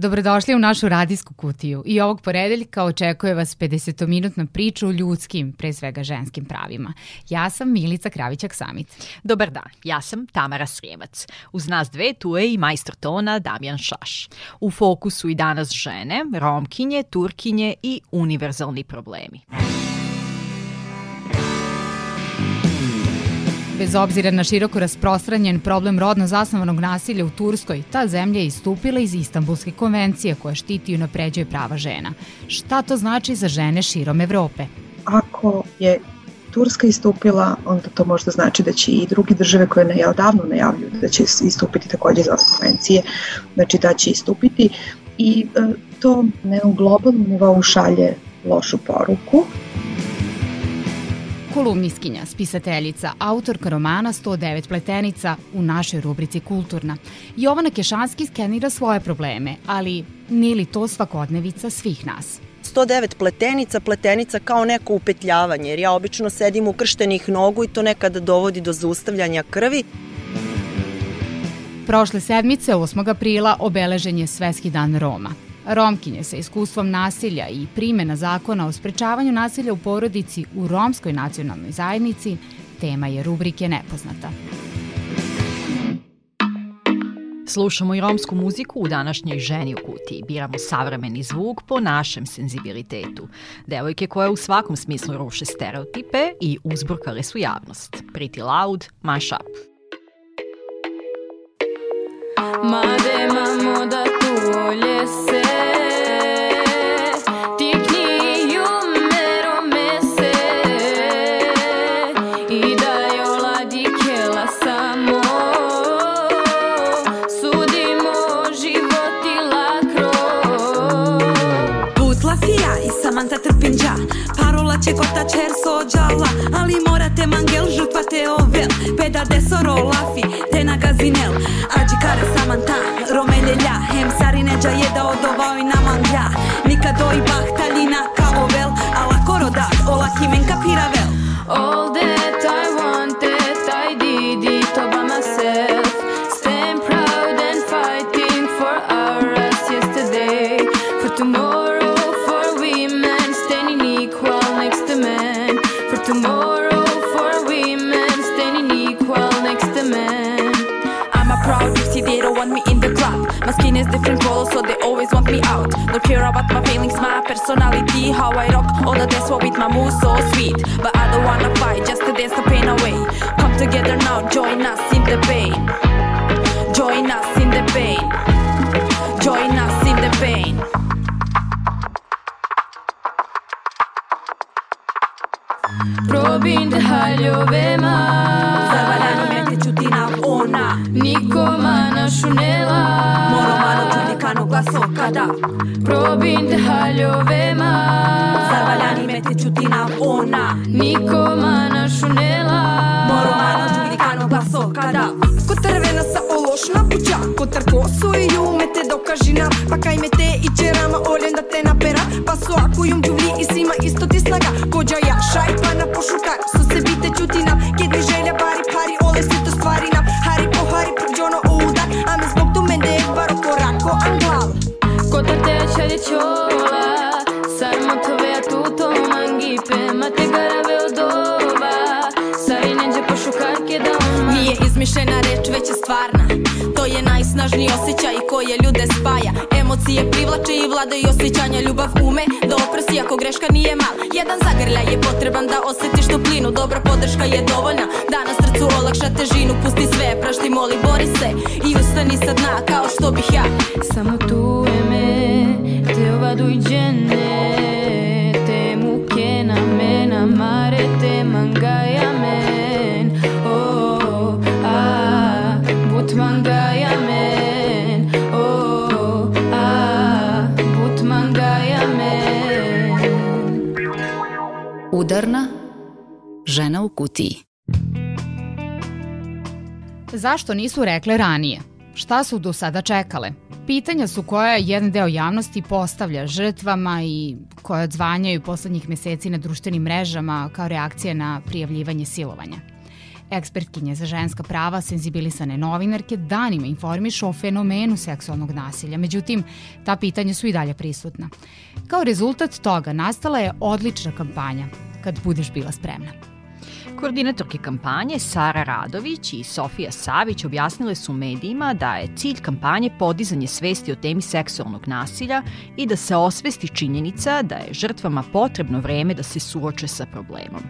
Dobrodošli u našu radijsku kutiju i ovog poredeljka očekuje vas 50-minutna priča o ljudskim, pre svega ženskim pravima. Ja sam Milica Kravićak-Samit. Dobar dan, ja sam Tamara Srijevac. Uz nas dve tu je i majstor tona Damjan Šaš. U fokusu i danas žene, romkinje, turkinje i univerzalni problemi. Bez obzira na široko rasprostranjen problem rodno zasnovanog nasilja u Turskoj, ta zemlja je istupila iz Istanbulske konvencije koja štiti i unapređuje prava žena. Šta to znači za žene širom Evrope? Ako je Turska istupila, onda to možda znači da će i drugi države koje ne, odavno najavljuju da će istupiti takođe za ove konvencije, znači da će istupiti i e, to na globalnom nivou šalje lošu poruku kolumniskinja, spisateljica, autorka romana 109 pletenica u našoj rubrici Kulturna. Jovana Kešanski skenira svoje probleme, ali nije li to svakodnevica svih nas? 109 pletenica, pletenica kao neko upetljavanje, jer ja obično sedim u krštenih nogu i to nekada dovodi do zaustavljanja krvi. Prošle sedmice, 8. aprila, obeležen je Svetski dan Roma. Romkinje sa iskustvom nasilja i primjena zakona o sprečavanju nasilja u porodici u romskoj nacionalnoj zajednici tema je rubrike Nepoznata. Slušamo i romsku muziku u današnjoj ženi u kutiji. Biramo savremeni zvuk po našem senzibilitetu. Devojke koje u svakom smislu ruše stereotipe i uzburkale su javnost. Pretty Loud, Mash Up. Made mamo da tu se čer sođala Ali morate mangel žrtva te ovel Peda de soro lafi te na gazinel. Ađi kare samantan romeljelja Hem sarineđa je da odovao i namanglja Nikad oj bahtaljina ka ovel Ala korodat ola himen kapiravel All that is different color, so they always want me out. Don't care about my feelings, my personality, how I rock all the dance with my moves so sweet. But I don't wanna fight, just никада Пробин те халјовема Заваляни ме те чутина она. Никома нашунела Моромана джугикано басо па када Котрвена са олошна пуќа Котр косо и ју ме те докажи нам Пакај ме те и черама олен да те напера. Па со ако јум джувли и сима исто ти слага. Коджа ја Su se bite čuti nam ке Сармо тове а туто мангипе Ма те гараве одова Сари неđe pošukar da Nije izmišljena reč, već je stvarna. To je najsnažniji osjećaj koje ljude spaja. Emocije privlače i vladaju osjećanja. Ljubav ume da oprosti ako greška nije mal. Jedan zagrljaj je potreban da osjetiš toplinu. Dobra podrška je dovoljna. Da na srcu olakša težinu. Pusti sve, prašti, moli, bori se. I ustani sa dna kao što bih ja. Samo tu je me, te ova dujđene Te muke na mena, mare te mangaja men Oh, ah, but mangaja men Oh, ah, but mangaja men Udarna žena u kutiji. Zašto nisu rekle ranije? Šta su do sada čekale? Pitanja su koja jedan deo javnosti postavlja žrtvama i koje odzvanjaju poslednjih meseci na društvenim mrežama kao reakcija na prijavljivanje silovanja. Ekspertkinje za ženska prava, senzibilisane novinarke danima informišu o fenomenu seksualnog nasilja, međutim, ta pitanja su i dalje prisutna. Kao rezultat toga nastala je odlična kampanja Kad budeš bila spremna. Koordinatorke kampanje Sara Radović i Sofija Savić objasnile su medijima da je cilj kampanje podizanje svesti o temi seksualnog nasilja i da se osvesti činjenica da je žrtvama potrebno vreme da se suoče sa problemom.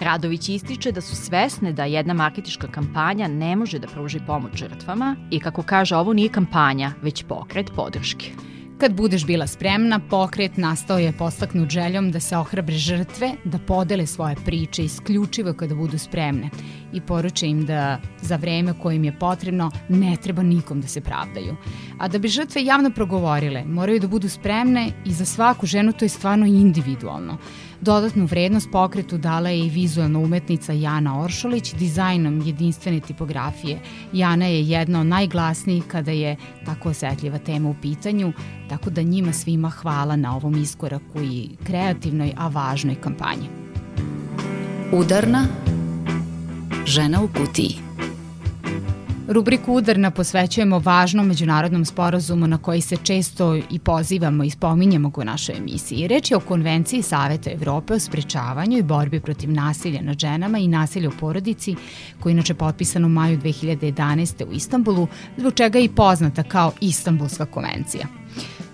Radović ističe da su svesne da jedna marketička kampanja ne može da pruži pomoć žrtvama i kako kaže ovo nije kampanja, već pokret podrške. Kad budeš bila spremna, pokret nastao je postaknut željom da se ohrabre žrtve, da podele svoje priče isključivo kada budu spremne i poruče im da za vreme koje im je potrebno ne treba nikom da se pravdaju. A da bi žrtve javno progovorile, moraju da budu spremne i za svaku ženu to je stvarno individualno. Dodatnu vrednost pokretu dala je i vizualna umetnica Jana Oršolić dizajnom jedinstvene tipografije. Jana je jedna od najglasnijih kada je tako osetljiva tema u pitanju, tako da njima svima hvala na ovom iskoraku i kreativnoj, a važnoj kampanji. Udarna žena u kutiji. Rubriku Udarna posvećujemo važnom međunarodnom sporazumu na koji se često i pozivamo i spominjemo u našoj emisiji. Reč je o Konvenciji Saveta Evrope o sprečavanju i borbi protiv nasilja nad ženama i nasilja u porodici, koji je inače potpisan u maju 2011. u Istanbulu, zbog čega je i poznata kao Istanbulska konvencija.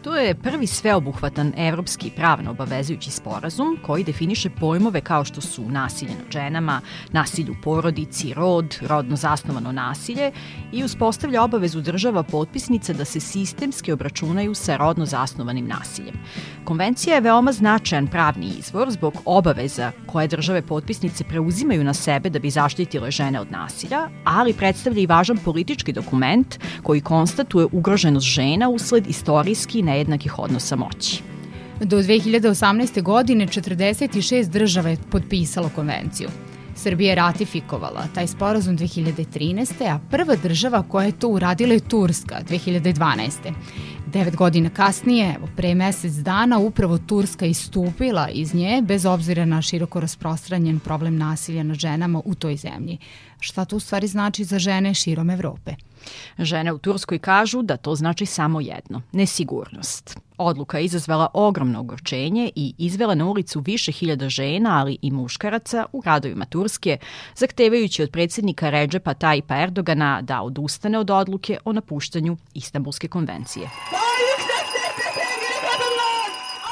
To je prvi sveobuhvatan evropski pravno obavezujući sporazum koji definiše pojmove kao što su nasilje nad ženama, nasilje u porodici, rod, rodno zasnovano nasilje i uspostavlja obavezu država potpisnica da se sistemski obračunaju sa rodno zasnovanim nasiljem. Konvencija je veoma značajan pravni izvor zbog obaveza koje države potpisnice preuzimaju na sebe da bi zaštitile žene od nasilja, ali predstavlja i važan politički dokument koji konstatuje ugroženost žena usled istorijski nejednakih odnosa moći. Do 2018. godine 46 država je potpisalo konvenciju. Srbija je ratifikovala taj sporazum 2013. a prva država koja je to uradila je Turska 2012. Devet godina kasnije, evo, pre mesec dana, upravo Turska istupila iz nje bez obzira na široko rasprostranjen problem nasilja nad ženama u toj zemlji. Šta to u stvari znači za žene širom Evrope? Žene u Turskoj kažu da to znači samo jedno – nesigurnost. Odluka je izazvala ogromno ogorčenje i izvela na ulicu više hiljada žena, ali i muškaraca u gradovima Turske, zahtevajući od predsednika Redžepa Tajipa Erdogana da odustane od odluke o napuštanju Istanbulske konvencije.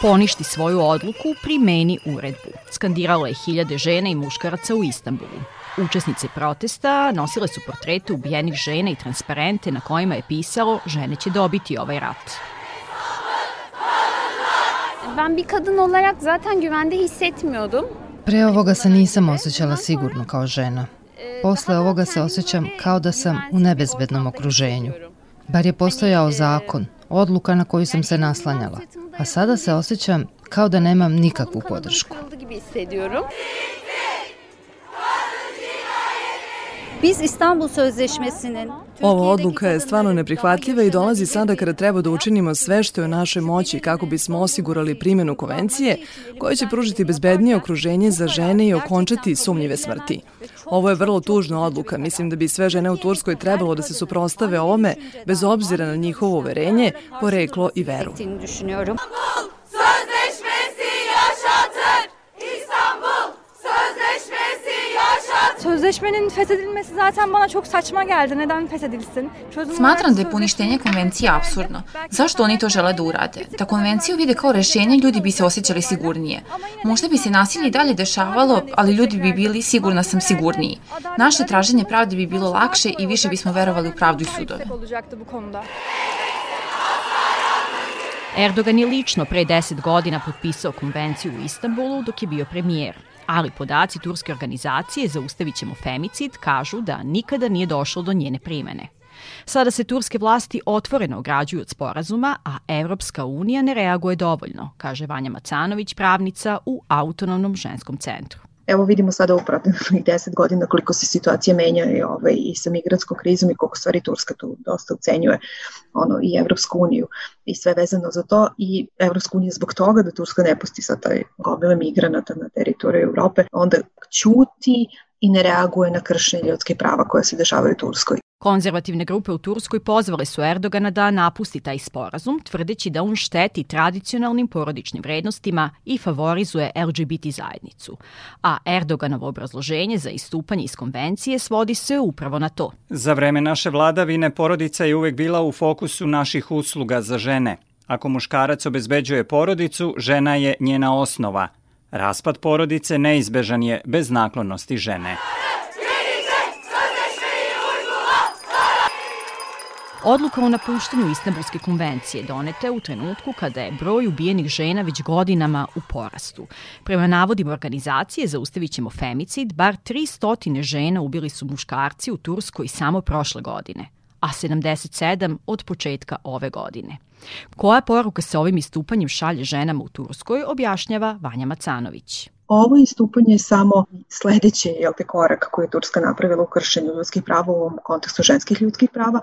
Poništi svoju odluku, primeni uredbu. Skandiralo je hiljade žena i muškaraca u Istanbulu. Učesnice protesta nosile su portrete ubijenih žena i transparente na kojima je pisalo žene će dobiti ovaj rat. Ben bir kadın olarak zaten güvende hissetmiyordum. Pre ovoga se nisam osjećala sigurno kao žena. Posle ovoga se osjećam kao da sam u nebezbednom okruženju. Bar je postojao zakon, odluka na koju sam se naslanjala. A sada se osjećam kao da nemam nikakvu podršku. hissediyorum. Biz İstanbul Sözleşmesi'nin Ova odluka je stvarno neprihvatljiva i dolazi sada kada treba da učinimo sve što je u našoj moći kako bismo osigurali primjenu konvencije koja će pružiti bezbednije okruženje za žene i okončati sumnjive smrti. Ovo je vrlo tužna odluka. Mislim da bi sve žene u Turskoj trebalo da se suprostave ovome bez obzira na njihovo uverenje, poreklo i veru. Sözleşmenin feshedilmesi zaten bana çok saçma geldi. Neden feshedilsin? Çözüm Smatram da je poništenje konvencije absurdno. Zašto oni to žele da urade? Da konvenciju vide kao rešenje, ljudi bi se osjećali sigurnije. Možda bi se nasilje i dalje dešavalo, ali ljudi bi bili, sigurna sam, sigurniji. Naše traženje pravde bi bilo lakše i više bismo verovali u pravdu i sudove. Erdogan je lično pre 10 godina potpisao konvenciju u Istanbulu dok je bio premijer. Ali podaci turske organizacije Zaustavit ćemo femicid kažu da nikada nije došlo do njene primene. Sada se turske vlasti otvoreno ograđuju od sporazuma, a Evropska unija ne reaguje dovoljno, kaže Vanja Macanović, pravnica u Autonomnom ženskom centru. Evo vidimo sada u protivnih deset godina koliko se situacija menja i, ovaj, i sa migratskom krizom i koliko stvari Turska tu dosta ucenjuje ono, i Evropsku uniju i sve vezano za to i Evropska unija zbog toga da Turska ne pusti sa taj gomile migranata na teritoriju Evrope, onda ćuti i ne reaguje na kršenje ljudskih prava koje se dešavaju u Turskoj. Konzervativne grupe u Turskoj pozvale su Erdogana da napusti taj sporazum, tvrdeći da on šteti tradicionalnim porodičnim vrednostima i favorizuje LGBT zajednicu. A Erdoganovo obrazloženje za istupanje iz konvencije svodi se upravo na to. Za vreme naše vladavine porodica je uvek bila u fokusu naših usluga za žene. Ako muškarac obezbeđuje porodicu, žena je njena osnova. Raspad porodice neizbežan je bez naklonosti žene. Odluka o napuštanju Istanbulske konvencije donete u trenutku kada je broj ubijenih žena već godinama u porastu. Prema navodima organizacije Zaustavit ćemo femicid, bar 300 žena ubili su muškarci u Turskoj samo prošle godine, a 77 od početka ove godine. Koja poruka se ovim istupanjem šalje ženama u Turskoj, objašnjava Vanja Macanović. Ovo istupanje je samo sledeće jel te, korak koji je Turska napravila u kršenju ljudskih prava u ovom kontekstu ženskih ljudskih prava.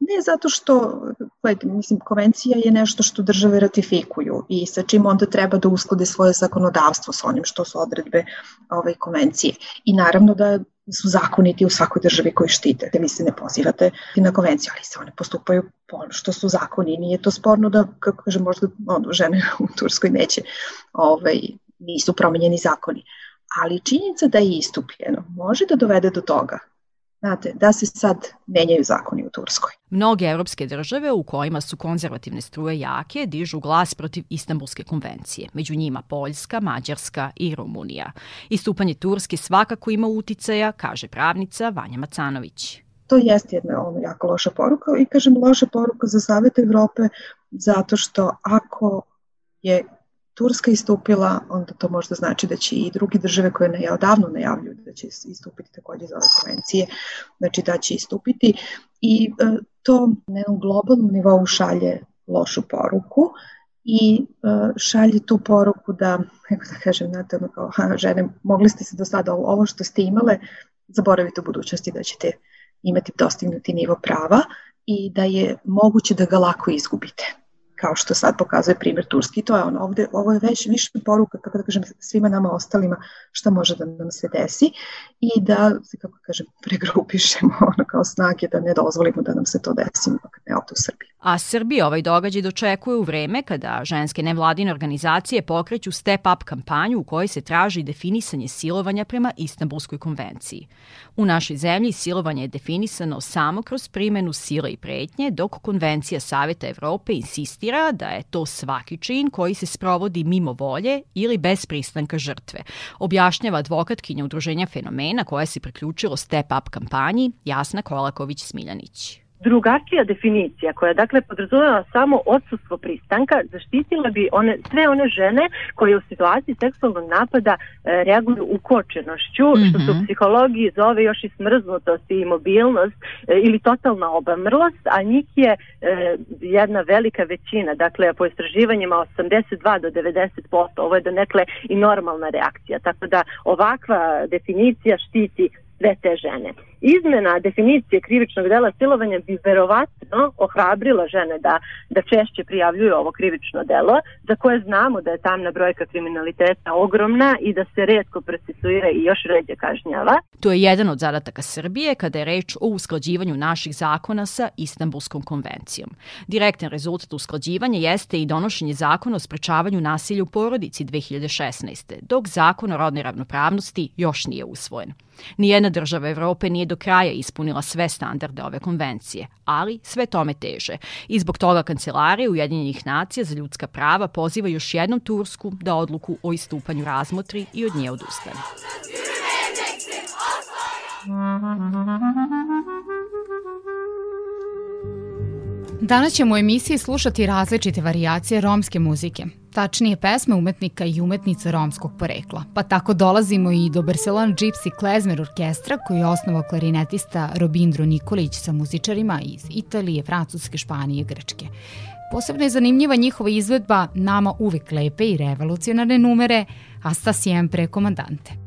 Ne zato što, gledajte, mislim, konvencija je nešto što države ratifikuju i sa čim onda treba da usklade svoje zakonodavstvo sa onim što su odredbe ovaj, konvencije. I naravno da su zakoniti u svakoj državi koji štite, da mi se ne pozivate na konvenciju, ali se one postupaju po ono što su zakoni. Nije to sporno da, kako kaže, možda ono, žene u Turskoj neće ovaj, nisu promenjeni zakoni. Ali činjenica da je istupljeno može da dovede do toga Znate, da se sad menjaju zakoni u Turskoj. Mnoge evropske države u kojima su konzervativne struje jake dižu glas protiv Istanbulske konvencije, među njima Poljska, Mađarska i Rumunija. Istupanje Turske svakako ima uticaja, kaže pravnica Vanja Macanović. To jeste jedna ono jako loša poruka i kažem loša poruka za Savet Evrope zato što ako je Turska istupila, onda to možda znači da će i drugi države koje ne, odavno najavljuju da će istupiti takođe za ove konvencije, znači da će istupiti. I e, to na jednom globalnom nivou šalje lošu poruku i e, šalje tu poruku da, kako da kažem, znate, ono kao, ha, žene, mogli ste se do sada ovo što ste imale, zaboravite u budućnosti da ćete imati dostignuti nivo prava i da je moguće da ga lako izgubite kao što sad pokazuje primjer Turski. To je ono, ovde, ovo je već više poruka, kako da kažem, svima nama ostalima šta može da nam se desi i da kako kažem, pregrupišemo ono kao snage da ne dozvolimo da nam se to desi, ovde u Srbiji. A Srbija ovaj događaj dočekuje u vreme kada ženske nevladine organizacije pokreću Step Up kampanju u kojoj se traži definisanje silovanja prema Istanbulskoj konvenciji. U našoj zemlji silovanje je definisano samo kroz primenu sile i pretnje, dok Konvencija Saveta Evrope insistira da je to svaki čin koji se sprovodi mimo volje ili bez pristanka žrtve. Objašnjava advokatkinja Udruženja fenomena koja se priključilo Step Up kampanji Jasna Kolaković-Smiljanić drugačija definicija koja dakle podrazumeva samo odsustvo pristanka zaštitila bi one sve one žene koje u situaciji seksualnog napada e, reaguju ukočenošću mm -hmm. što se u mhm. psihologiji zove još i smrznutost i mobilnost e, ili totalna obamrlost a njih je e, jedna velika većina dakle po istraživanjima 82 do 90% ovo je donekle i normalna reakcija tako da ovakva definicija štiti sve te žene. Izmena definicije krivičnog dela silovanja bi verovatno ohrabrila žene da, da češće prijavljuju ovo krivično delo, za koje znamo da je tamna brojka kriminaliteta ogromna i da se redko procesuira i još ređe kažnjava. To je jedan od zadataka Srbije kada je reč o usklađivanju naših zakona sa Istanbulskom konvencijom. Direktan rezultat usklađivanja jeste i donošenje zakona o sprečavanju nasilja u porodici 2016. dok zakon o rodnoj ravnopravnosti još nije usvojen. Nijedna država Evrope nije do kraja ispunila sve standarde ove konvencije, ali sve tome teže. I zbog toga Kancelarija Ujedinjenih nacija za ljudska prava poziva još jednom Tursku da odluku o istupanju razmotri i od nje odustane. Danas ćemo u emisiji slušati različite varijacije romske muzike, tačnije pesme umetnika i umetnica romskog porekla. Pa tako dolazimo i do Barcelona Gypsy Klezmer orkestra koji je osnovao klarinetista Robindro Nikolić sa muzičarima iz Italije, Francuske, Španije, Grčke. Posebno je zanimljiva njihova izvedba nama uvek lepe i revolucionarne numere Asta siempre komandante.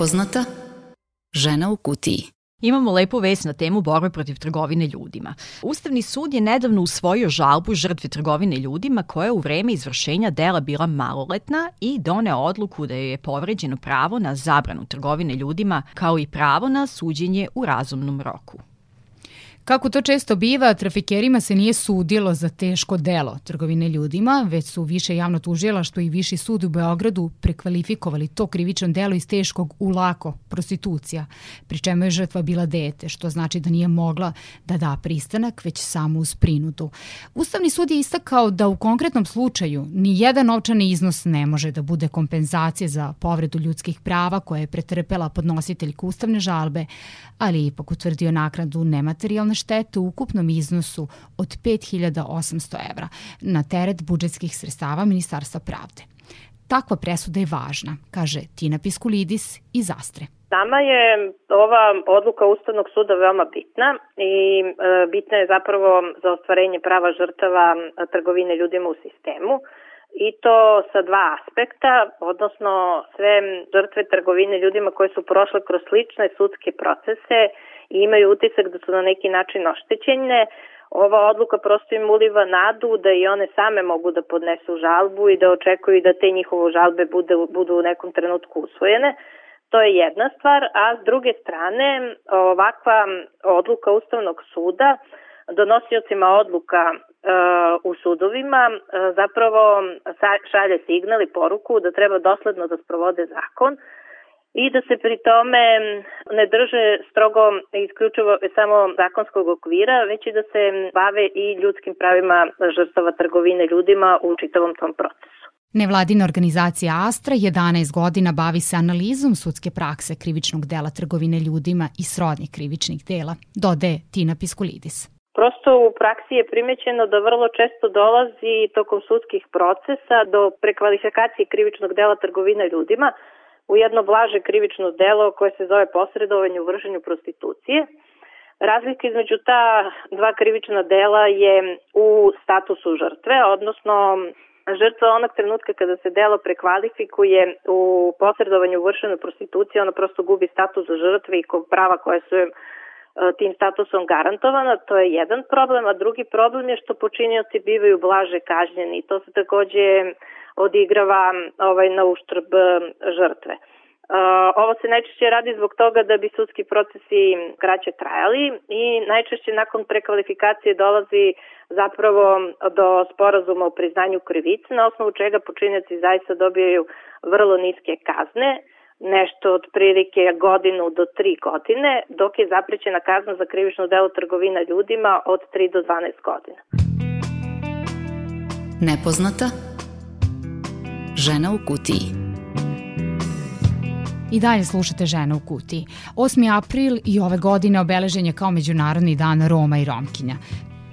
prepoznata, žena u kutiji. Imamo lepu vest na temu borbe protiv trgovine ljudima. Ustavni sud je nedavno usvojio žalbu žrtve trgovine ljudima koja je u vreme izvršenja dela bila maloletna i doneo odluku da je povređeno pravo na zabranu trgovine ljudima kao i pravo na suđenje u razumnom roku. Kako to često biva, trafikerima se nije sudilo za teško delo trgovine ljudima, već su više javno tužilaštvo i viši sud u Beogradu prekvalifikovali to krivično delo iz teškog u lako, prostitucija, pri čemu je žrtva bila dete, što znači da nije mogla da da pristanak, već samo uz prinudu. Ustavni sud je istakao da u konkretnom slučaju ni jedan novčani iznos ne može da bude kompenzacije za povredu ljudskih prava koje je pretrpela podnositeljka ustavne žalbe, ali ipak utvrdio nakradu nematerijalne štete u ukupnom iznosu od 5800 evra na teret budžetskih sredstava Ministarstva pravde. Takva presuda je važna, kaže Tina Piskulidis iz Astre. Nama je ova odluka Ustavnog suda veoma bitna i e, bitna je zapravo za ostvarenje prava žrtava trgovine ljudima u sistemu i to sa dva aspekta, odnosno sve žrtve trgovine ljudima koje su prošle kroz slične sudske procese i imaju utisak da su na neki način oštećene, ova odluka prosto im uliva nadu da i one same mogu da podnesu žalbu i da očekuju da te njihove žalbe bude, budu u nekom trenutku usvojene. To je jedna stvar, a s druge strane ovakva odluka Ustavnog suda donosiocima odluka e, u sudovima e, zapravo šalje signal i poruku da treba dosledno da sprovode zakon i da se pri tome ne drže strogo isključivo samo zakonskog okvira, već i da se bave i ljudskim pravima žrtava trgovine ljudima u čitavom tom procesu. Nevladina organizacija Astra 11 godina bavi se analizom sudske prakse krivičnog dela trgovine ljudima i srodnih krivičnih dela, dode Tina Piskulidis. Prosto u praksi je primećeno da vrlo često dolazi tokom sudskih procesa do prekvalifikacije krivičnog dela trgovine ljudima, u jedno blaže krivično delo koje se zove posredovanje u vršenju prostitucije. Razlika između ta dva krivična dela je u statusu žrtve, odnosno žrtva onog trenutka kada se delo prekvalifikuje u posredovanju vršenju prostitucije, ona prosto gubi status žrtve i prava koje su joj E, tim statusom garantovana, to je jedan problem, a drugi problem je što počinioci bivaju blaže kažnjeni i to se takođe odigrava ovaj, na uštrb e, žrtve. Uh, ovo se najčešće radi zbog toga da bi sudski procesi kraće trajali i najčešće nakon prekvalifikacije dolazi zapravo do sporazuma o priznanju krivice na osnovu čega počinjaci zaista dobijaju vrlo niske kazne nešto od prilike godinu do tri godine, dok je zaprećena kazna za krivično delo trgovina ljudima od 3 do 12 godina. Nepoznata žena u kutiji. I dalje slušate Žena u kutiji. 8. april i ove godine obeležen je kao Međunarodni dan Roma i Romkinja.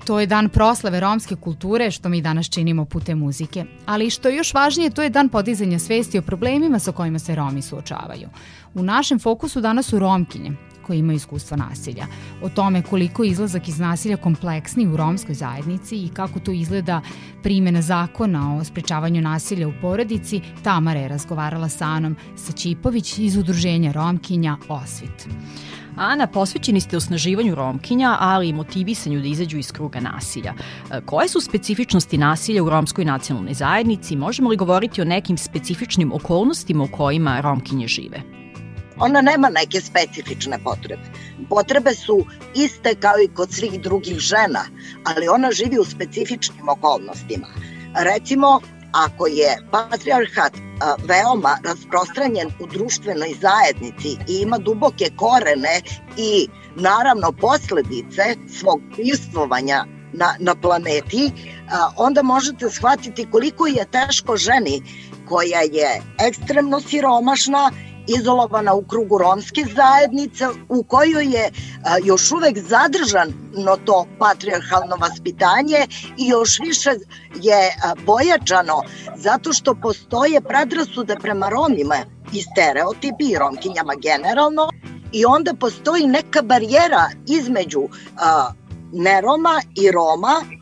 To je dan proslave romske kulture što mi danas činimo putem muzike. Ali što je još važnije, to je dan podizanja svesti o problemima sa kojima se Romi suočavaju. U našem fokusu danas su Romkinje, koji imaju iskustvo nasilja. O tome koliko je izlazak iz nasilja kompleksni u romskoj zajednici i kako to izgleda primjena zakona o sprečavanju nasilja u porodici, Tamara je razgovarala sa Anom Sačipović iz udruženja Romkinja Osvit. Ana, posvećeni ste osnaživanju Romkinja, ali i motivisanju da izađu iz kruga nasilja. E, koje su specifičnosti nasilja u romskoj nacionalnoj zajednici? Možemo li govoriti o nekim specifičnim okolnostima u kojima Romkinje žive? Ona nema neke specifične potrebe. Potrebe su iste kao i kod svih drugih žena, ali ona živi u specifičnim okolnostima. Recimo, ako je patriarhat veoma rasprostranjen u društvenoj zajednici i ima duboke korene i naravno posledice svog pristvovanja na, na planeti, onda možete shvatiti koliko je teško ženi koja je ekstremno siromašna izolovana u krugu romske zajednice u kojoj je još uvek zadržano to patriarhalno vaspitanje i još više je pojačano zato što postoje predrasude prema Romima i stereotipi i Romkinjama generalno i onda postoji neka barijera između a, neroma i Roma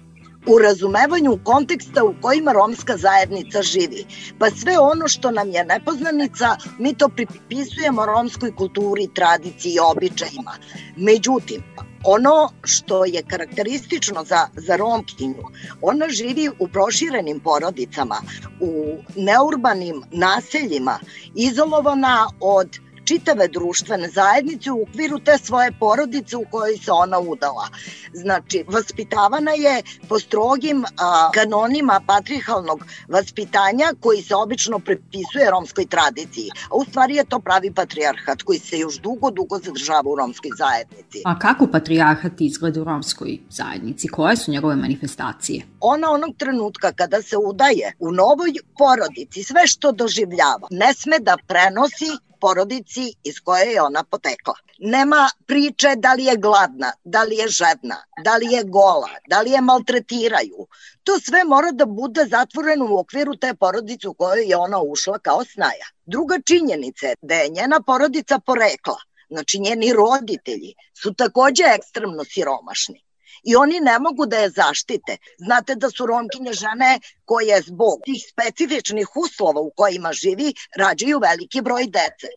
u razumevanju konteksta u kojima romska zajednica živi. Pa sve ono što nam je nepoznanica, mi to pripisujemo romskoj kulturi, tradiciji i običajima. Međutim, ono što je karakteristično za, za Romkinju, ona živi u proširenim porodicama, u neurbanim naseljima, izolovana od čitave društvene zajednice u okviru te svoje porodice u kojoj se ona udala. Znači, vaspitavana je po strogim a, kanonima patrihalnog vaspitanja koji se obično prepisuje romskoj tradiciji. A u stvari je to pravi patrijarhat koji se još dugo, dugo zadržava u romskoj zajednici. A kako patrijarhat izgleda u romskoj zajednici? Koje su njegove manifestacije? Ona onog trenutka kada se udaje u novoj porodici, sve što doživljava, ne sme da prenosi porodici iz koje je ona potekla. Nema priče da li je gladna, da li je žedna, da li je gola, da li je maltretiraju. To sve mora da bude zatvoreno u okviru te porodice u kojoj je ona ušla kao snaja. Druga činjenica je da je njena porodica porekla, znači njeni roditelji, su takođe ekstremno siromašni i oni ne mogu da je zaštite. Znate da su romkinje žene koje zbog tih specifičnih uslova u kojima živi rađaju veliki broj dece.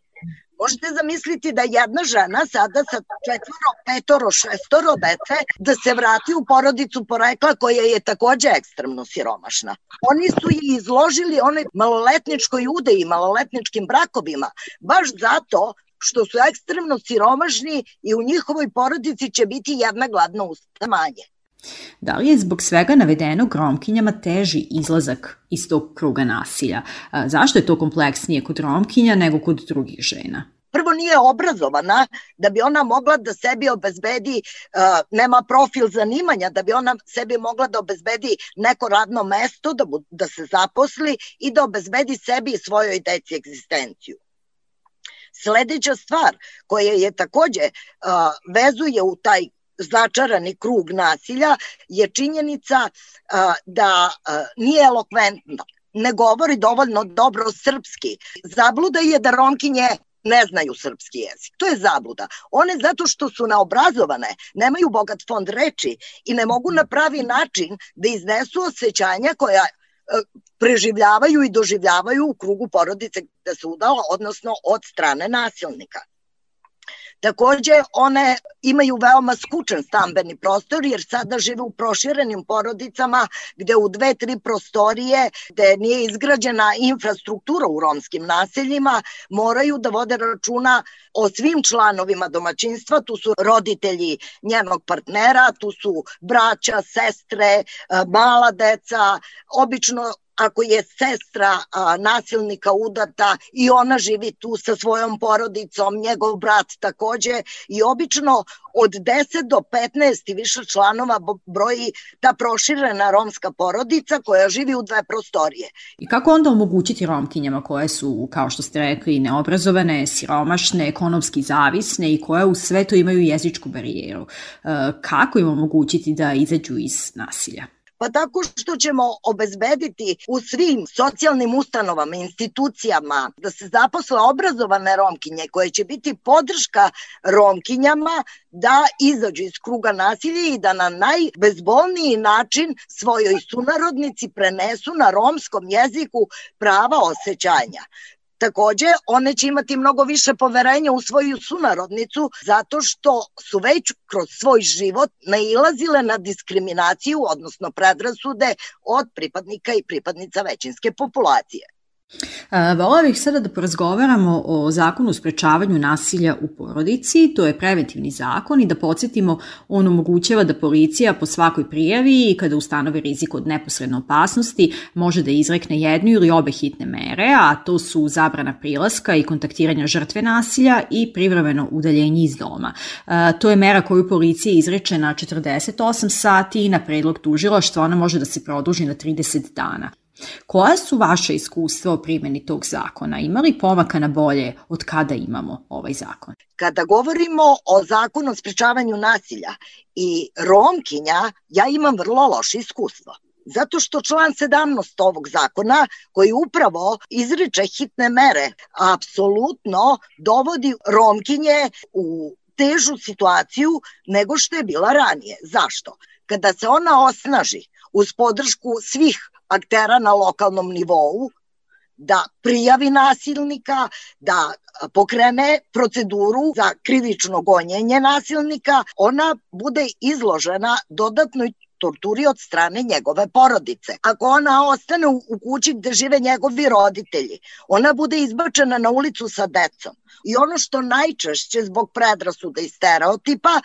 Možete zamisliti da jedna žena sada sa četvoro, petoro, šestoro dece da se vrati u porodicu porekla koja je takođe ekstremno siromašna. Oni su je izložili onoj maloletničkoj ude i maloletničkim brakovima baš zato što su ekstremno siromašni i u njihovoj porodici će biti jedna gladna usta manje. Da li je zbog svega navedenog romkinjama teži izlazak iz tog kruga nasilja? Zašto je to kompleksnije kod romkinja nego kod drugih žena? prvo nije obrazovana da bi ona mogla da sebi obezbedi, nema profil zanimanja, da bi ona sebi mogla da obezbedi neko radno mesto, da, da se zaposli i da obezbedi sebi i svojoj deci egzistenciju. Sledeća stvar koja je takođe uh, vezuje u taj začarani krug nasilja je činjenica uh, da uh, nije elokventna ne govori dovoljno dobro srpski. Zabluda je da Romkinje ne znaju srpski jezik. To je zabluda. One zato što su naobrazovane, nemaju bogat fond reči i ne mogu na pravi način da iznesu osjećanja koja preživljavaju i doživljavaju u krugu porodice gde se udala, odnosno od strane nasilnika. Takođe, one imaju veoma skučan stambeni prostor jer sada žive u proširenim porodicama gde u dve, tri prostorije gde nije izgrađena infrastruktura u romskim naseljima moraju da vode računa o svim članovima domaćinstva, tu su roditelji njenog partnera, tu su braća, sestre, mala deca, obično ako je sestra a, nasilnika udata i ona živi tu sa svojom porodicom, njegov brat takođe i obično od 10 do 15 i više članova broji ta proširena romska porodica koja živi u dve prostorije. I kako onda omogućiti romkinjama koje su, kao što ste rekli, neobrazovane, siromašne, ekonomski zavisne i koje u svetu imaju jezičku barijeru? E, kako im omogućiti da izađu iz nasilja? Pa tako što ćemo obezbediti u svim socijalnim ustanovama, institucijama, da se zaposle obrazovane romkinje koje će biti podrška romkinjama da izađu iz kruga nasilja i da na najbezbolniji način svojoj sunarodnici prenesu na romskom jeziku prava osjećanja. Takođe, one će imati mnogo više poverenja u svoju sunarodnicu zato što su već kroz svoj život nailazile na diskriminaciju, odnosno predrasude od pripadnika i pripadnica većinske populacije. Vola bih sada da porazgovaramo o zakonu o sprečavanju nasilja u porodici, to je preventivni zakon i da podsjetimo, on omogućava da policija po svakoj prijavi i kada ustanovi rizik od neposredne opasnosti može da izrekne jednu ili obe hitne mere, a to su zabrana prilaska i kontaktiranja žrtve nasilja i privremeno udaljenje iz doma. To je mera koju policija izreče na 48 sati i na predlog tužilaštva ona može da se produži na 30 dana. Koja su vaše iskustva o primjeni tog zakona? Ima li pomaka na bolje od kada imamo ovaj zakon? Kada govorimo o zakonu o sprečavanju nasilja i romkinja, ja imam vrlo loše iskustvo. Zato što član 17 ovog zakona, koji upravo izriče hitne mere, apsolutno dovodi romkinje u težu situaciju nego što je bila ranije. Zašto? Kada se ona osnaži uz podršku svih aktera na lokalnom nivou, da prijavi nasilnika, da pokrene proceduru za krivično gonjenje nasilnika, ona bude izložena dodatnoj torturi od strane njegove porodice. Ako ona ostane u, kući gde žive njegovi roditelji, ona bude izbačena na ulicu sa decom. I ono što najčešće zbog predrasuda i stereotipa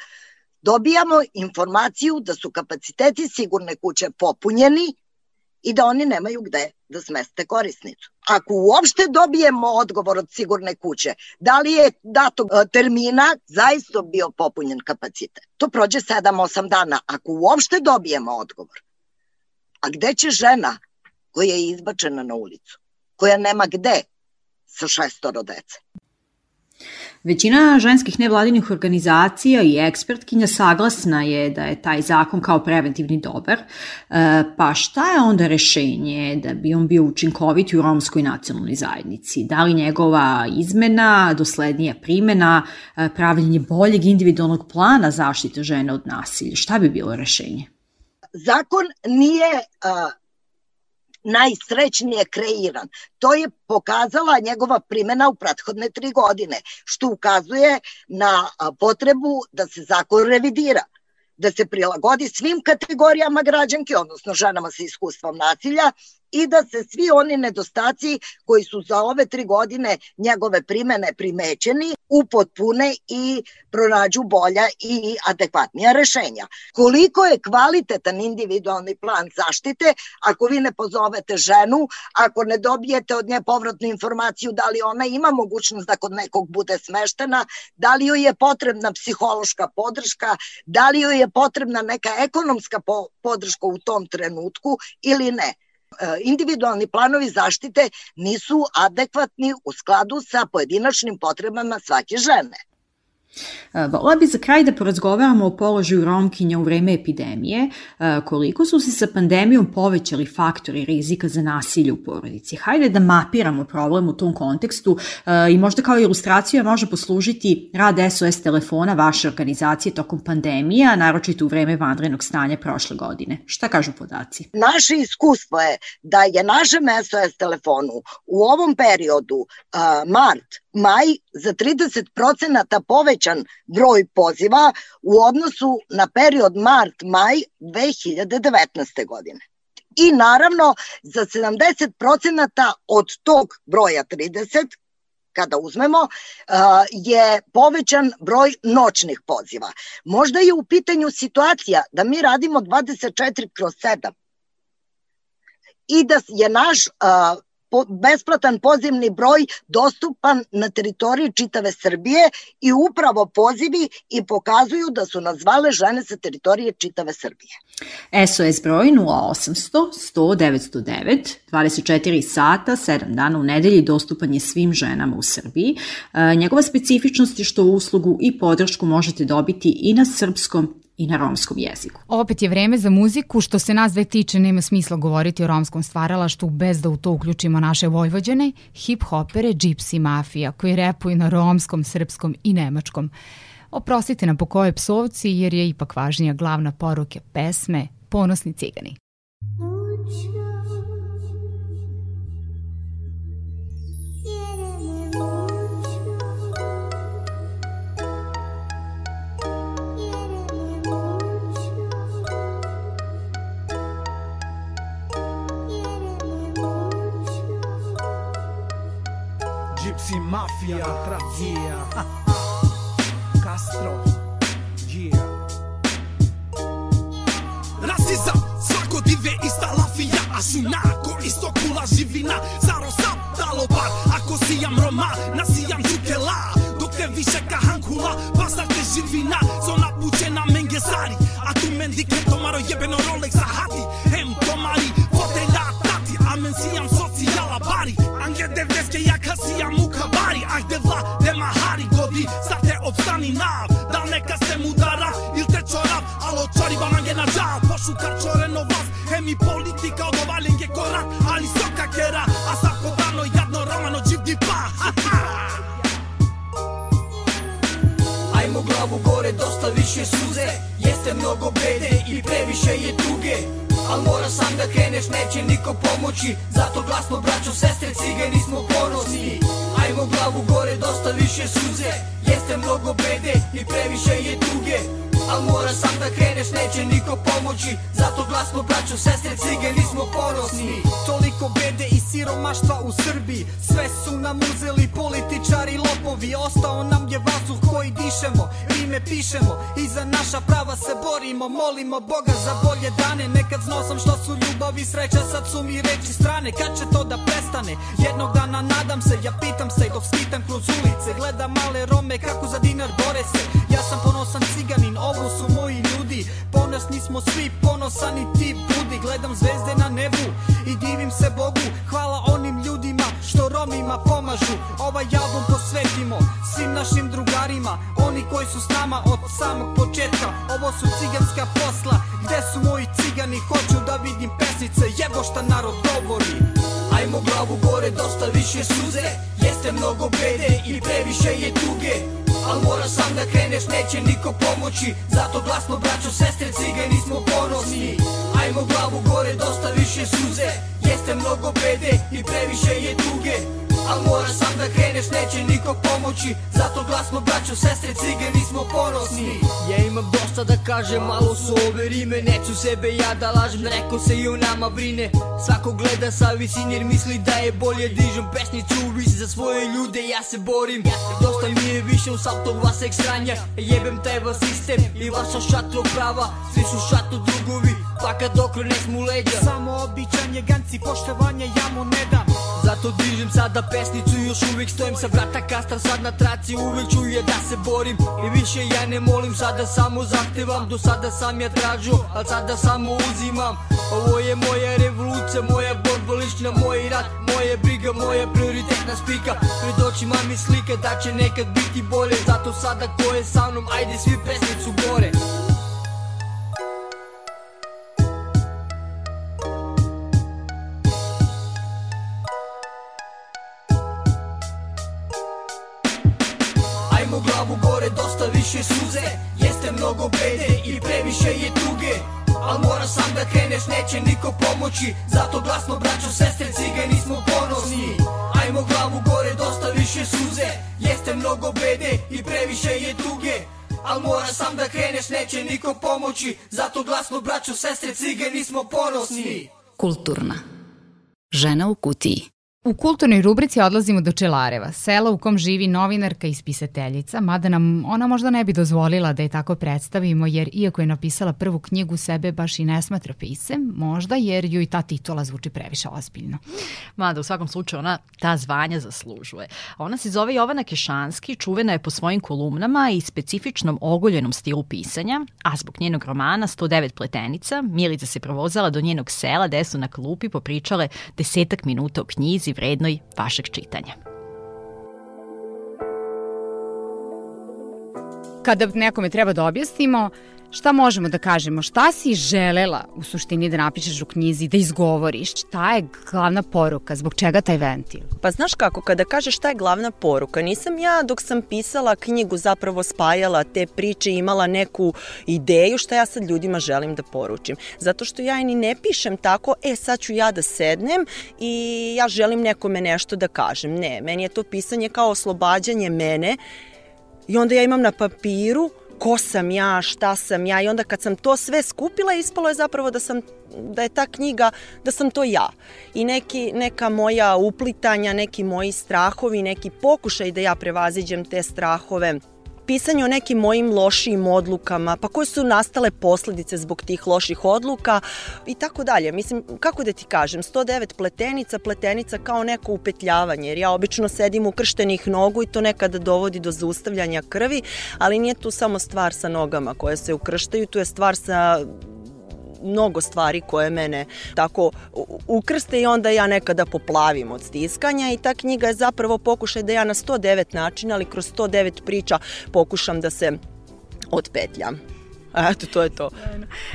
dobijamo informaciju da su kapaciteti sigurne kuće popunjeni i da oni nemaju gde da smeste korisnicu. Ako uopšte dobijemo odgovor od sigurne kuće, da li je datog e, termina zaista bio popunjen kapacitet, to prođe 7-8 dana. Ako uopšte dobijemo odgovor, a gde će žena koja je izbačena na ulicu, koja nema gde sa šestoro dece? Većina ženskih nevladinih organizacija i ekspertkinja saglasna je da je taj zakon kao preventivni dobar, e, pa šta je onda rešenje da bi on bio učinkovit u romskoj nacionalnoj zajednici? Da li njegova izmena, doslednija primena, e, pravljenje boljeg individualnog plana zaštite žene od nasilja? Šta bi bilo rešenje? Zakon nije najsrećnije kreiran. To je pokazala njegova primena u prethodne tri godine, što ukazuje na potrebu da se zakon revidira da se prilagodi svim kategorijama građanke, odnosno ženama sa iskustvom nasilja i da se svi oni nedostaci koji su za ove tri godine njegove primene primećeni upotpune i pronađu bolja i adekvatnija rešenja. Koliko je kvalitetan individualni plan zaštite ako vi ne pozovete ženu, ako ne dobijete od nje povratnu informaciju da li ona ima mogućnost da kod nekog bude smeštena, da li joj je potrebna psihološka podrška, da li joj je potrebna neka ekonomska podrška u tom trenutku ili ne. E, individualni planovi zaštite nisu adekvatni u skladu sa pojedinačnim potrebama svake žene. E, vola bi za kraj da porazgovaramo o položaju Romkinja u vreme epidemije, e, koliko su se sa pandemijom povećali faktori rizika za nasilje u porodici. Hajde da mapiramo problem u tom kontekstu e, i možda kao ilustracija može poslužiti rad SOS telefona vaše organizacije tokom pandemije, a naročito u vreme vanrednog stanja prošle godine. Šta kažu podaci? Naše iskustvo je da je našem SOS telefonu u ovom periodu mart maj za 30% povećan broj poziva u odnosu na period mart-maj 2019. godine. I naravno za 70% od tog broja 30 kada uzmemo, je povećan broj noćnih poziva. Možda je u pitanju situacija da mi radimo 24 kroz 7 i da je naš besplatan pozivni broj dostupan na teritoriji čitave Srbije i upravo pozivi i pokazuju da su nas zvale žene sa teritorije čitave Srbije. SOS broj 0800 100 909 24 sata, 7 dana u nedelji dostupan je svim ženama u Srbiji. E, njegova specifičnost je što uslugu i podršku možete dobiti i na srpskom i na romskom jeziku. Opet je vreme za muziku, što se nas dve tiče nema smisla govoriti o romskom stvaralaštu bez da u to uključimo naše vojvođane, hip-hopere, džipsi mafija koji repuju na romskom, srpskom i nemačkom. Oprostite nam po kojoj psovci jer je ipak važnija glavna poruka pesme Ponosni cigani. Uđu. Yeah. Nekad znosom što su ljubav i sreća Sad su mi reči strane. Kad će to da prestane? Jednog dana nadam se Ja pitam se dok skitam kroz ulice Gledam male Rome kako za dinar bore se. Ja sam ponosan ciganin, ovo su moji ljudi. Ponosni smo svi, ponosan i ti budi. Gledam zvezde na nebu i divim se Bogu. Hvala onim ljudima što Romima pomažu. Ovaj album posvetimo svim našim drugarima. Oni koji su s nama od samog početka. Ovo su ciganska posla, Ajmo glavu gore, dosta više suze Jeste mnogo bede i previše je tuge. Al mora sam da kreneš, neće niko pomoći Zato glasno braćo, sestre, cigani smo ponosni. Ajmo glavu gore, dosta više suze Jeste mnogo bede i previše je tuge Al mora sam da kreneš, neće niko pomoći. Zato glasno braćo, sestre, cigani smo ponosni. Ja imam dosta da kažem, malo su ove rime Neću sebe ja da lažem, neko se i o nama brine. Svako gleda sa visine jer misli da je bolje. Dižem pesnicu u vis za svoje ljude, ja se borim. Dosta mi je više u saltog vas ekstranja Jebem taj vas sistem i vaša šatro prava. Svi su šato drugovi, pa kad okrenem mu leđa. Samo običan je ganci, poštovanje ja mu ne dam. Zato dižem sada pesnicu i još uvijek stojim sa vrata kastam sad na traci Uvijek čuje da se borim. I više ja ne molim Sada samo zahtevam, do sada sam ja tražio Al sada samo uzimam. Ovo je moja revolucija, moja borba lična, moj rat Moja briga, moja prioritetna spika. Pred očima mi slika da će nekad biti bolje. Zato sada ko je sa mnom, ajde svi pesnicu gore pomoći Zato glasno braćo, sestre, cigani smo ponosni Ajmo glavu gore, dosta više suze Jeste mnogo bede i previše je tuge Al mora sam da kreneš, neće niko pomoći Zato glasno braćo, sestre, cigani smo ponosni Kulturna. Žena u kutiji. U kulturnoj rubrici odlazimo do Čelareva, sela u kom živi novinarka i spisateljica, mada nam ona možda ne bi dozvolila da je tako predstavimo, jer iako je napisala prvu knjigu, sebe baš i ne smatra pisem, možda jer ju i ta titula zvuči previše ozbiljno. Mada u svakom slučaju ona ta zvanja zaslužuje. Ona se zove Jovana Kešanski, čuvena je po svojim kolumnama i specifičnom ogoljenom stilu pisanja, a zbog njenog romana 109 pletenica, Milica se provozala do njenog sela gde su na klupi popričale desetak minuta o knjizi vrednoj vašeg čitanja. Kada nekome treba da objasnimo, šta možemo da kažemo? Šta si želela u suštini da napišeš u knjizi, da izgovoriš? Šta je glavna poruka? Zbog čega taj ventil? Pa znaš kako, kada kažeš šta je glavna poruka, nisam ja dok sam pisala knjigu zapravo spajala te priče imala neku ideju šta ja sad ljudima želim da poručim. Zato što ja ni ne pišem tako, e sad ću ja da sednem i ja želim nekome nešto da kažem. Ne, meni je to pisanje kao oslobađanje mene i onda ja imam na papiru ko sam ja, šta sam ja i onda kad sam to sve skupila ispalo je zapravo da sam da je ta knjiga, da sam to ja. I neki, neka moja uplitanja, neki moji strahovi, neki pokušaj da ja prevaziđem te strahove, pisanje o nekim mojim lošijim odlukama, pa koje su nastale posledice zbog tih loših odluka i tako dalje. Mislim, kako da ti kažem, 109 pletenica, pletenica kao neko upetljavanje, jer ja obično sedim ukrštenih nogu i to nekada dovodi do zaustavljanja krvi, ali nije tu samo stvar sa nogama koje se ukrštaju, tu je stvar sa mnogo stvari koje mene tako ukrste i onda ja nekada poplavim od stiskanja i ta knjiga je zapravo pokušaj da ja na 109 načina, ali kroz 109 priča pokušam da se otpetljam. Eto, to je to.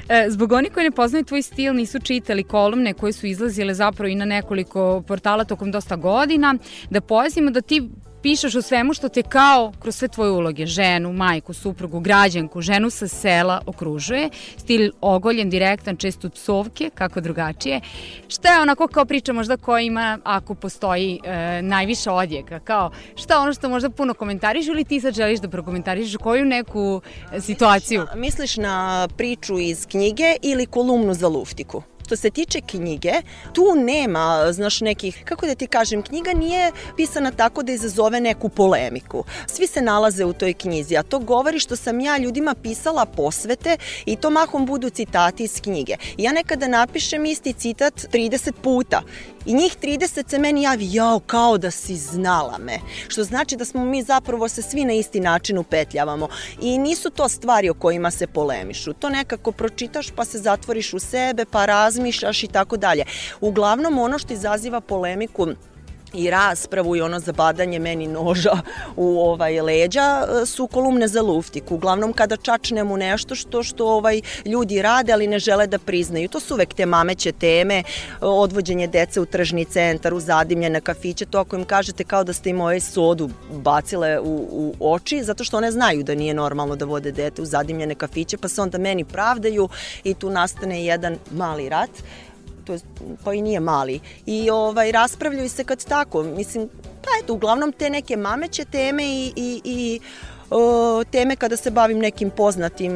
E, zbog oni koji ne poznaju tvoj stil, nisu čitali kolumne koje su izlazile zapravo i na nekoliko portala tokom dosta godina, da pojasnimo da ti pišeš o svemu što te kao kroz sve tvoje uloge, ženu, majku, suprugu, građanku, ženu sa sela okružuje, stil ogoljen, direktan, često psovke, kako drugačije. Šta je onako kao priča možda koja ima, ako postoji e, najviša odjeka, kao šta ono što možda puno komentariš ili ti sad želiš da prokomentariš koju neku e, situaciju? Misliš na priču iz knjige ili kolumnu za luftiku? Što se tiče knjige, tu nema, znaš, nekih, kako da ti kažem, knjiga nije pisana tako da izazove neku polemiku. Svi se nalaze u toj knjizi, a to govori što sam ja ljudima pisala posvete i to mahom budu citati iz knjige. Ja nekada napišem isti citat 30 puta I njih 30 se meni javi, jao, kao da si znala me. Što znači da smo mi zapravo se svi na isti način upetljavamo. I nisu to stvari o kojima se polemišu. To nekako pročitaš pa se zatvoriš u sebe, pa razmišljaš i tako dalje. Uglavnom ono što izaziva polemiku i raspravu i ono zabadanje meni noža u ovaj leđa e, su kolumne za luftik. Uglavnom kada čačnemo nešto što što ovaj ljudi rade, ali ne žele da priznaju. To su uvek te mameće teme, odvođenje dece u tržni centar, u zadimljene kafiće, to ako im kažete kao da ste im ovaj sodu bacile u, u oči, zato što one znaju da nije normalno da vode dete u zadimljene kafiće, pa se onda meni pravdaju i tu nastane jedan mali rat to je, pa i nije mali. I ovaj, raspravljaju se kad tako, mislim, pa eto, uglavnom te neke mameće teme i, i, i o, teme kada se bavim nekim poznatim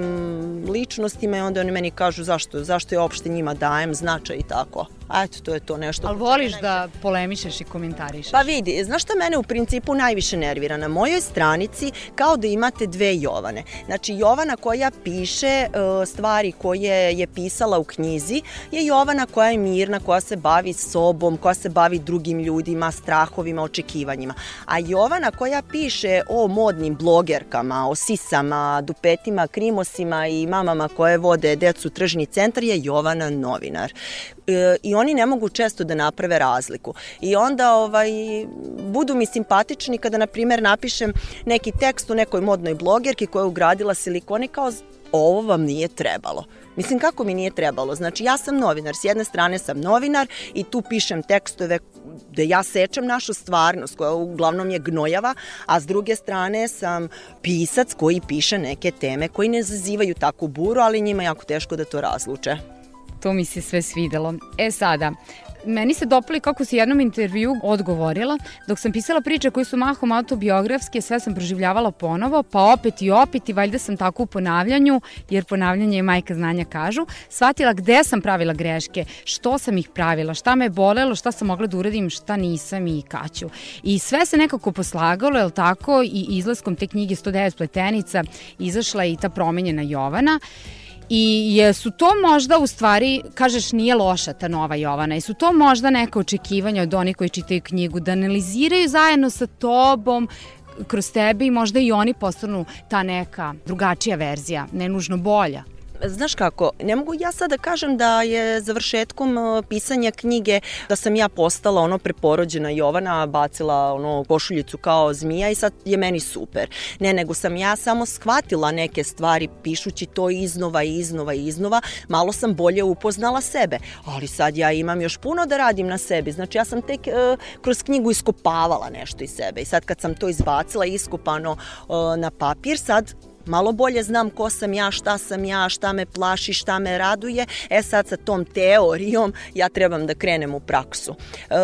ličnostima i onda oni meni kažu zašto, zašto je opšte njima dajem značaj i tako. A eto, to je to nešto. Ali voliš da polemišeš i komentarišeš? Pa vidi, znaš šta mene u principu najviše nervira? Na mojoj stranici kao da imate dve Jovane. Znači, Jovana koja piše e, stvari koje je pisala u knjizi je Jovana koja je mirna, koja se bavi sobom, koja se bavi drugim ljudima, strahovima, očekivanjima. A Jovana koja piše o modnim blogerkama, o sisama, dupetima, krimosima i mamama koje vode decu tržni centar je Jovana novinar. E, I oni ne mogu često da naprave razliku. I onda ovaj, budu mi simpatični kada, na primer, napišem neki tekst u nekoj modnoj blogerki koja je ugradila silikone kao ovo vam nije trebalo. Mislim, kako mi nije trebalo? Znači, ja sam novinar, s jedne strane sam novinar i tu pišem tekstove da ja sečem našu stvarnost koja uglavnom je gnojava, a s druge strane sam pisac koji piše neke teme koji ne zazivaju takvu buru, ali njima jako teško da to razluče. To mi se sve svidelo. E sada, Meni se dopali kako si jednom intervju odgovorila, dok sam pisala priče koje su mahom autobiografske, sve sam proživljavala ponovo, pa opet i opet i valjda sam tako u ponavljanju, jer ponavljanje je majka znanja kažu, shvatila gde sam pravila greške, što sam ih pravila, šta me bolelo, šta sam mogla da uradim, šta nisam i kaću. I sve se nekako poslagalo, je tako, i izlaskom te knjige 109 pletenica izašla i ta promenjena Jovana. I jesu to možda u stvari, kažeš nije loša ta nova Jovana, jesu to možda neka očekivanja od onih koji čitaju knjigu, da analiziraju zajedno sa tobom kroz tebe i možda i oni postanu ta neka drugačija verzija, ne nužno bolja? Znaš kako, ne mogu ja sad da kažem da je završetkom e, pisanja knjige da sam ja postala ono preporođena Jovana, bacila ono košuljicu kao zmija i sad je meni super. Ne, nego sam ja samo shvatila neke stvari pišući to iznova i iznova i iznova, malo sam bolje upoznala sebe, ali sad ja imam još puno da radim na sebi. Znači ja sam tek uh, kroz knjigu iskopavala nešto iz sebe i sad kad sam to izbacila iskopano uh, na papir, sad malo bolje znam ko sam ja, šta sam ja, šta me plaši, šta me raduje. E sad sa tom teorijom ja trebam da krenem u praksu. E,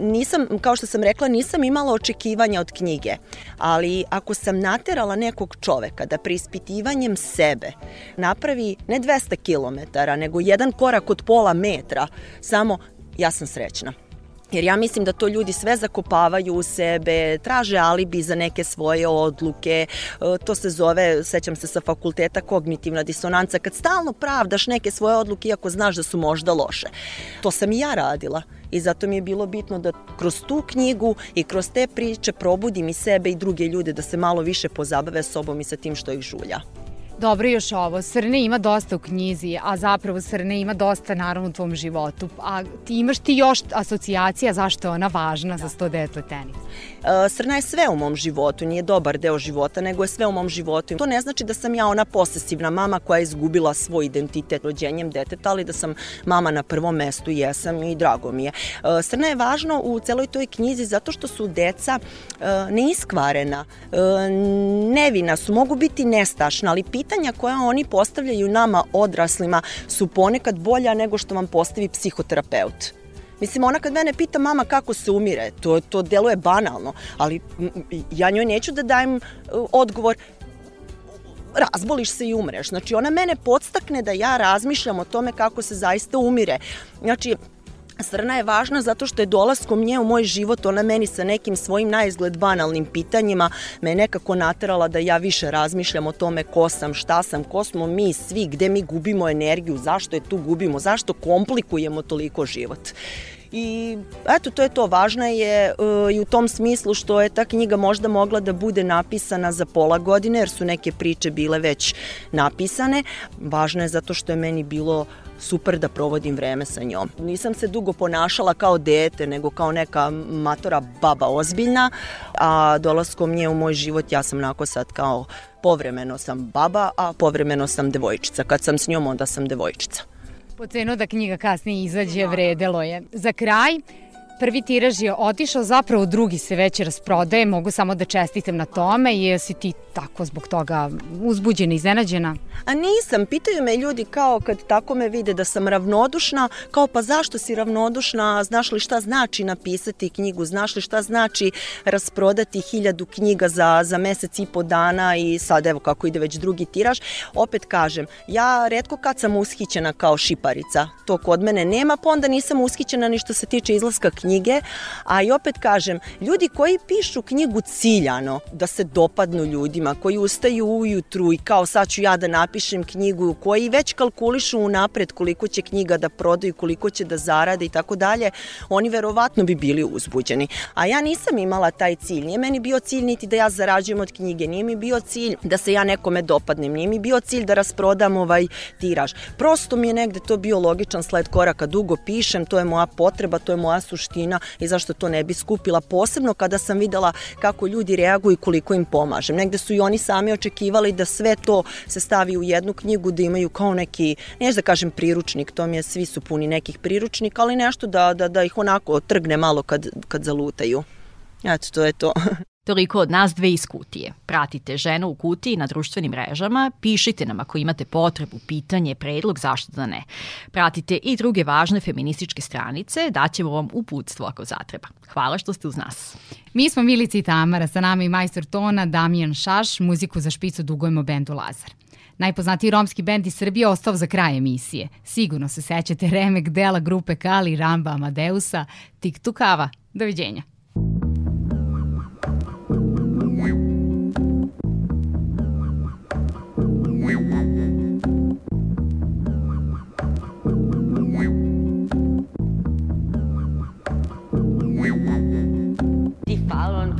nisam, kao što sam rekla, nisam imala očekivanja od knjige, ali ako sam naterala nekog čoveka da preispitivanjem sebe napravi ne 200 km, nego jedan korak od pola metra, samo ja sam srećna. Jer ja mislim da to ljudi sve zakopavaju u sebe, traže alibi za neke svoje odluke, e, to se zove, sećam se sa fakulteta, kognitivna disonanca, kad stalno pravdaš neke svoje odluke iako znaš da su možda loše. To sam i ja radila i zato mi je bilo bitno da kroz tu knjigu i kroz te priče probudim i sebe i druge ljude da se malo više pozabave sobom i sa tim što ih žulja. Dobro još ovo, srne ima dosta u knjizi, a zapravo srne ima dosta naravno u tvom životu. A ti imaš ti još asocijacija zašto je ona važna za 100 detle tenis? E, srna je sve u mom životu, nije dobar deo života, nego je sve u mom životu. To ne znači da sam ja ona posesivna mama koja je izgubila svoj identitet rođenjem deteta, ali da sam mama na prvom mestu, jesam i drago mi je. E, srna je važno u celoj toj knjizi zato što su deca e, neiskvarena, nevina su, mogu biti nestašna, ali pitanja koja oni postavljaju nama odraslima su ponekad bolja nego što vam postavi psihoterapeut. Mislim, ona kad mene pita mama kako se umire, to, to deluje banalno, ali ja njoj neću da dajem uh, odgovor razboliš se i umreš. Znači, ona mene podstakne da ja razmišljam o tome kako se zaista umire. Znači, Srna je važna zato što je dolaskom nje u moj život, ona meni sa nekim svojim najizgled banalnim pitanjima me nekako naterala da ja više razmišljam o tome ko sam, šta sam, ko smo mi svi, gde mi gubimo energiju, zašto je tu gubimo, zašto komplikujemo toliko život. I eto, to je to. Važna je uh, i u tom smislu što je ta knjiga možda mogla da bude napisana za pola godine, jer su neke priče bile već napisane. Važna je zato što je meni bilo super da provodim vreme sa njom. Nisam se dugo ponašala kao dete, nego kao neka matora baba ozbiljna, a dolaskom nje u moj život ja sam nako sad kao povremeno sam baba, a povremeno sam devojčica. Kad sam s njom, onda sam devojčica. Po cenu da knjiga kasnije izađe, vredelo je. Za kraj, Prvi tiraž je otišao, zapravo drugi se već rasprodaje, mogu samo da čestitam na tome, jesi ti tako zbog toga uzbuđena, iznenađena? A nisam, pitaju me ljudi kao kad tako me vide da sam ravnodušna, kao pa zašto si ravnodušna, znaš li šta znači napisati knjigu, znaš li šta znači rasprodati hiljadu knjiga za, za mesec i po dana? I sad evo kako ide već drugi tiraž. Opet kažem, ja redko kad sam ushićena kao šiparica, to kod mene nema, pa onda nisam ushićena ni što se tiče izlaska knjiga knjige, a i opet kažem, ljudi koji pišu knjigu ciljano, da se dopadnu ljudima, koji ustaju ujutru i kao sad ću ja da napišem knjigu, koji već kalkulišu unapred koliko će knjiga da prodaju, koliko će da zarade i tako dalje, oni verovatno bi bili uzbuđeni. A ja nisam imala taj cilj, nije meni bio cilj niti da ja zarađujem od knjige, nije mi bio cilj da se ja nekome dopadnem, nije mi bio cilj da rasprodam ovaj tiraž. Prosto mi je negde to bio logičan sled koraka, dugo pišem, to je moja potreba, to je moja suština suština i zašto to ne bi skupila, posebno kada sam videla kako ljudi reaguju i koliko im pomažem. Negde su i oni sami očekivali da sve to se stavi u jednu knjigu, da imaju kao neki, neću da kažem priručnik, to mi je, svi su puni nekih priručnika, ali nešto da, da, da ih onako trgne malo kad, kad zalutaju. Eto, to je to. Toliko od nas dve iz kutije. Pratite ženu u kutiji na društvenim mrežama, pišite nam ako imate potrebu, pitanje, predlog, zašto da ne. Pratite i druge važne feminističke stranice, daćemo vam uputstvo ako zatreba. Hvala što ste uz nas. Mi smo Milici i Tamara, sa nama i majstor tona Damijan Šaš, muziku za špicu dugujemo bendu Lazar. Najpoznatiji romski bend iz Srbije ostao za kraj emisije. Sigurno se sećate remek dela grupe Kali, Ramba, Amadeusa, Tik Tukava. Doviđenja.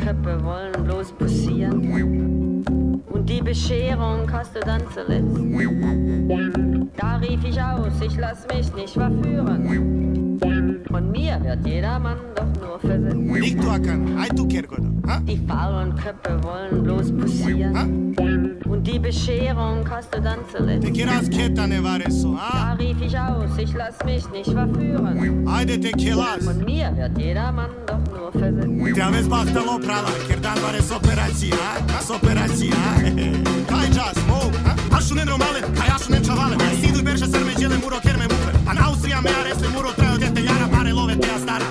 Köpfe wollen bloß passieren. Und die Bescherung hast du dann zuletzt. Da rief ich aus, ich lass mich nicht verführen. Von mir wird nur für Sinn. Nicht trocken, ein du Kerkoda. Die faulen Köpfe wollen bloß passieren. Und die Bescherung kostet dann zuletzt. Tequila aus Ketane war es so, ha? Da rief ich aus, ich lass mich nicht verführen. Heide Tequilas. Von mir wird jedermann doch nur versetzt. Te aveți bachtel oprala, chiar dan doar es operația, ha? operația, Kai just, wow, ha? Așu normale, kai așu ne chavale. Sidu berșe sărmecele muro kerme mufer. An Austria mea are este muro trei de te iara pare love de astara.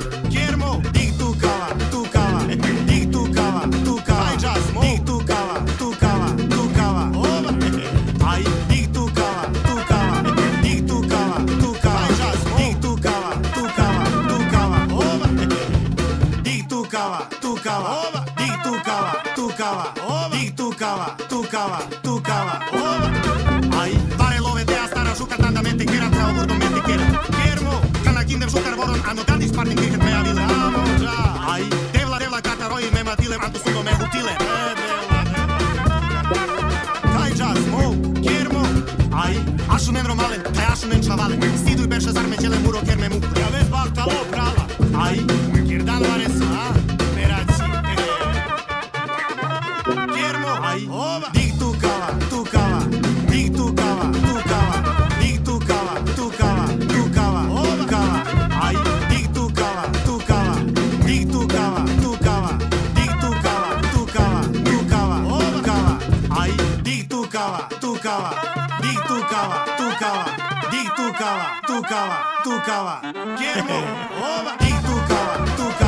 quiero. Fermo, canakindem sukar voron, ano tardis parnin kirket me avile, amo, ja. Ai, tevla, tevla, kataroi, me matilem, antu sugo me hutile, Kaj jazz, mo, kjermo, ai, ašunen romalen, kaj ašunen čavalen, stidu i berša zarmeđele muro, ker me. Ja cava, dig tu cava, tu cava, dig tu cava, tu cava, tu cava. Quiero, oba, dig tu cava, tu.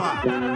lá.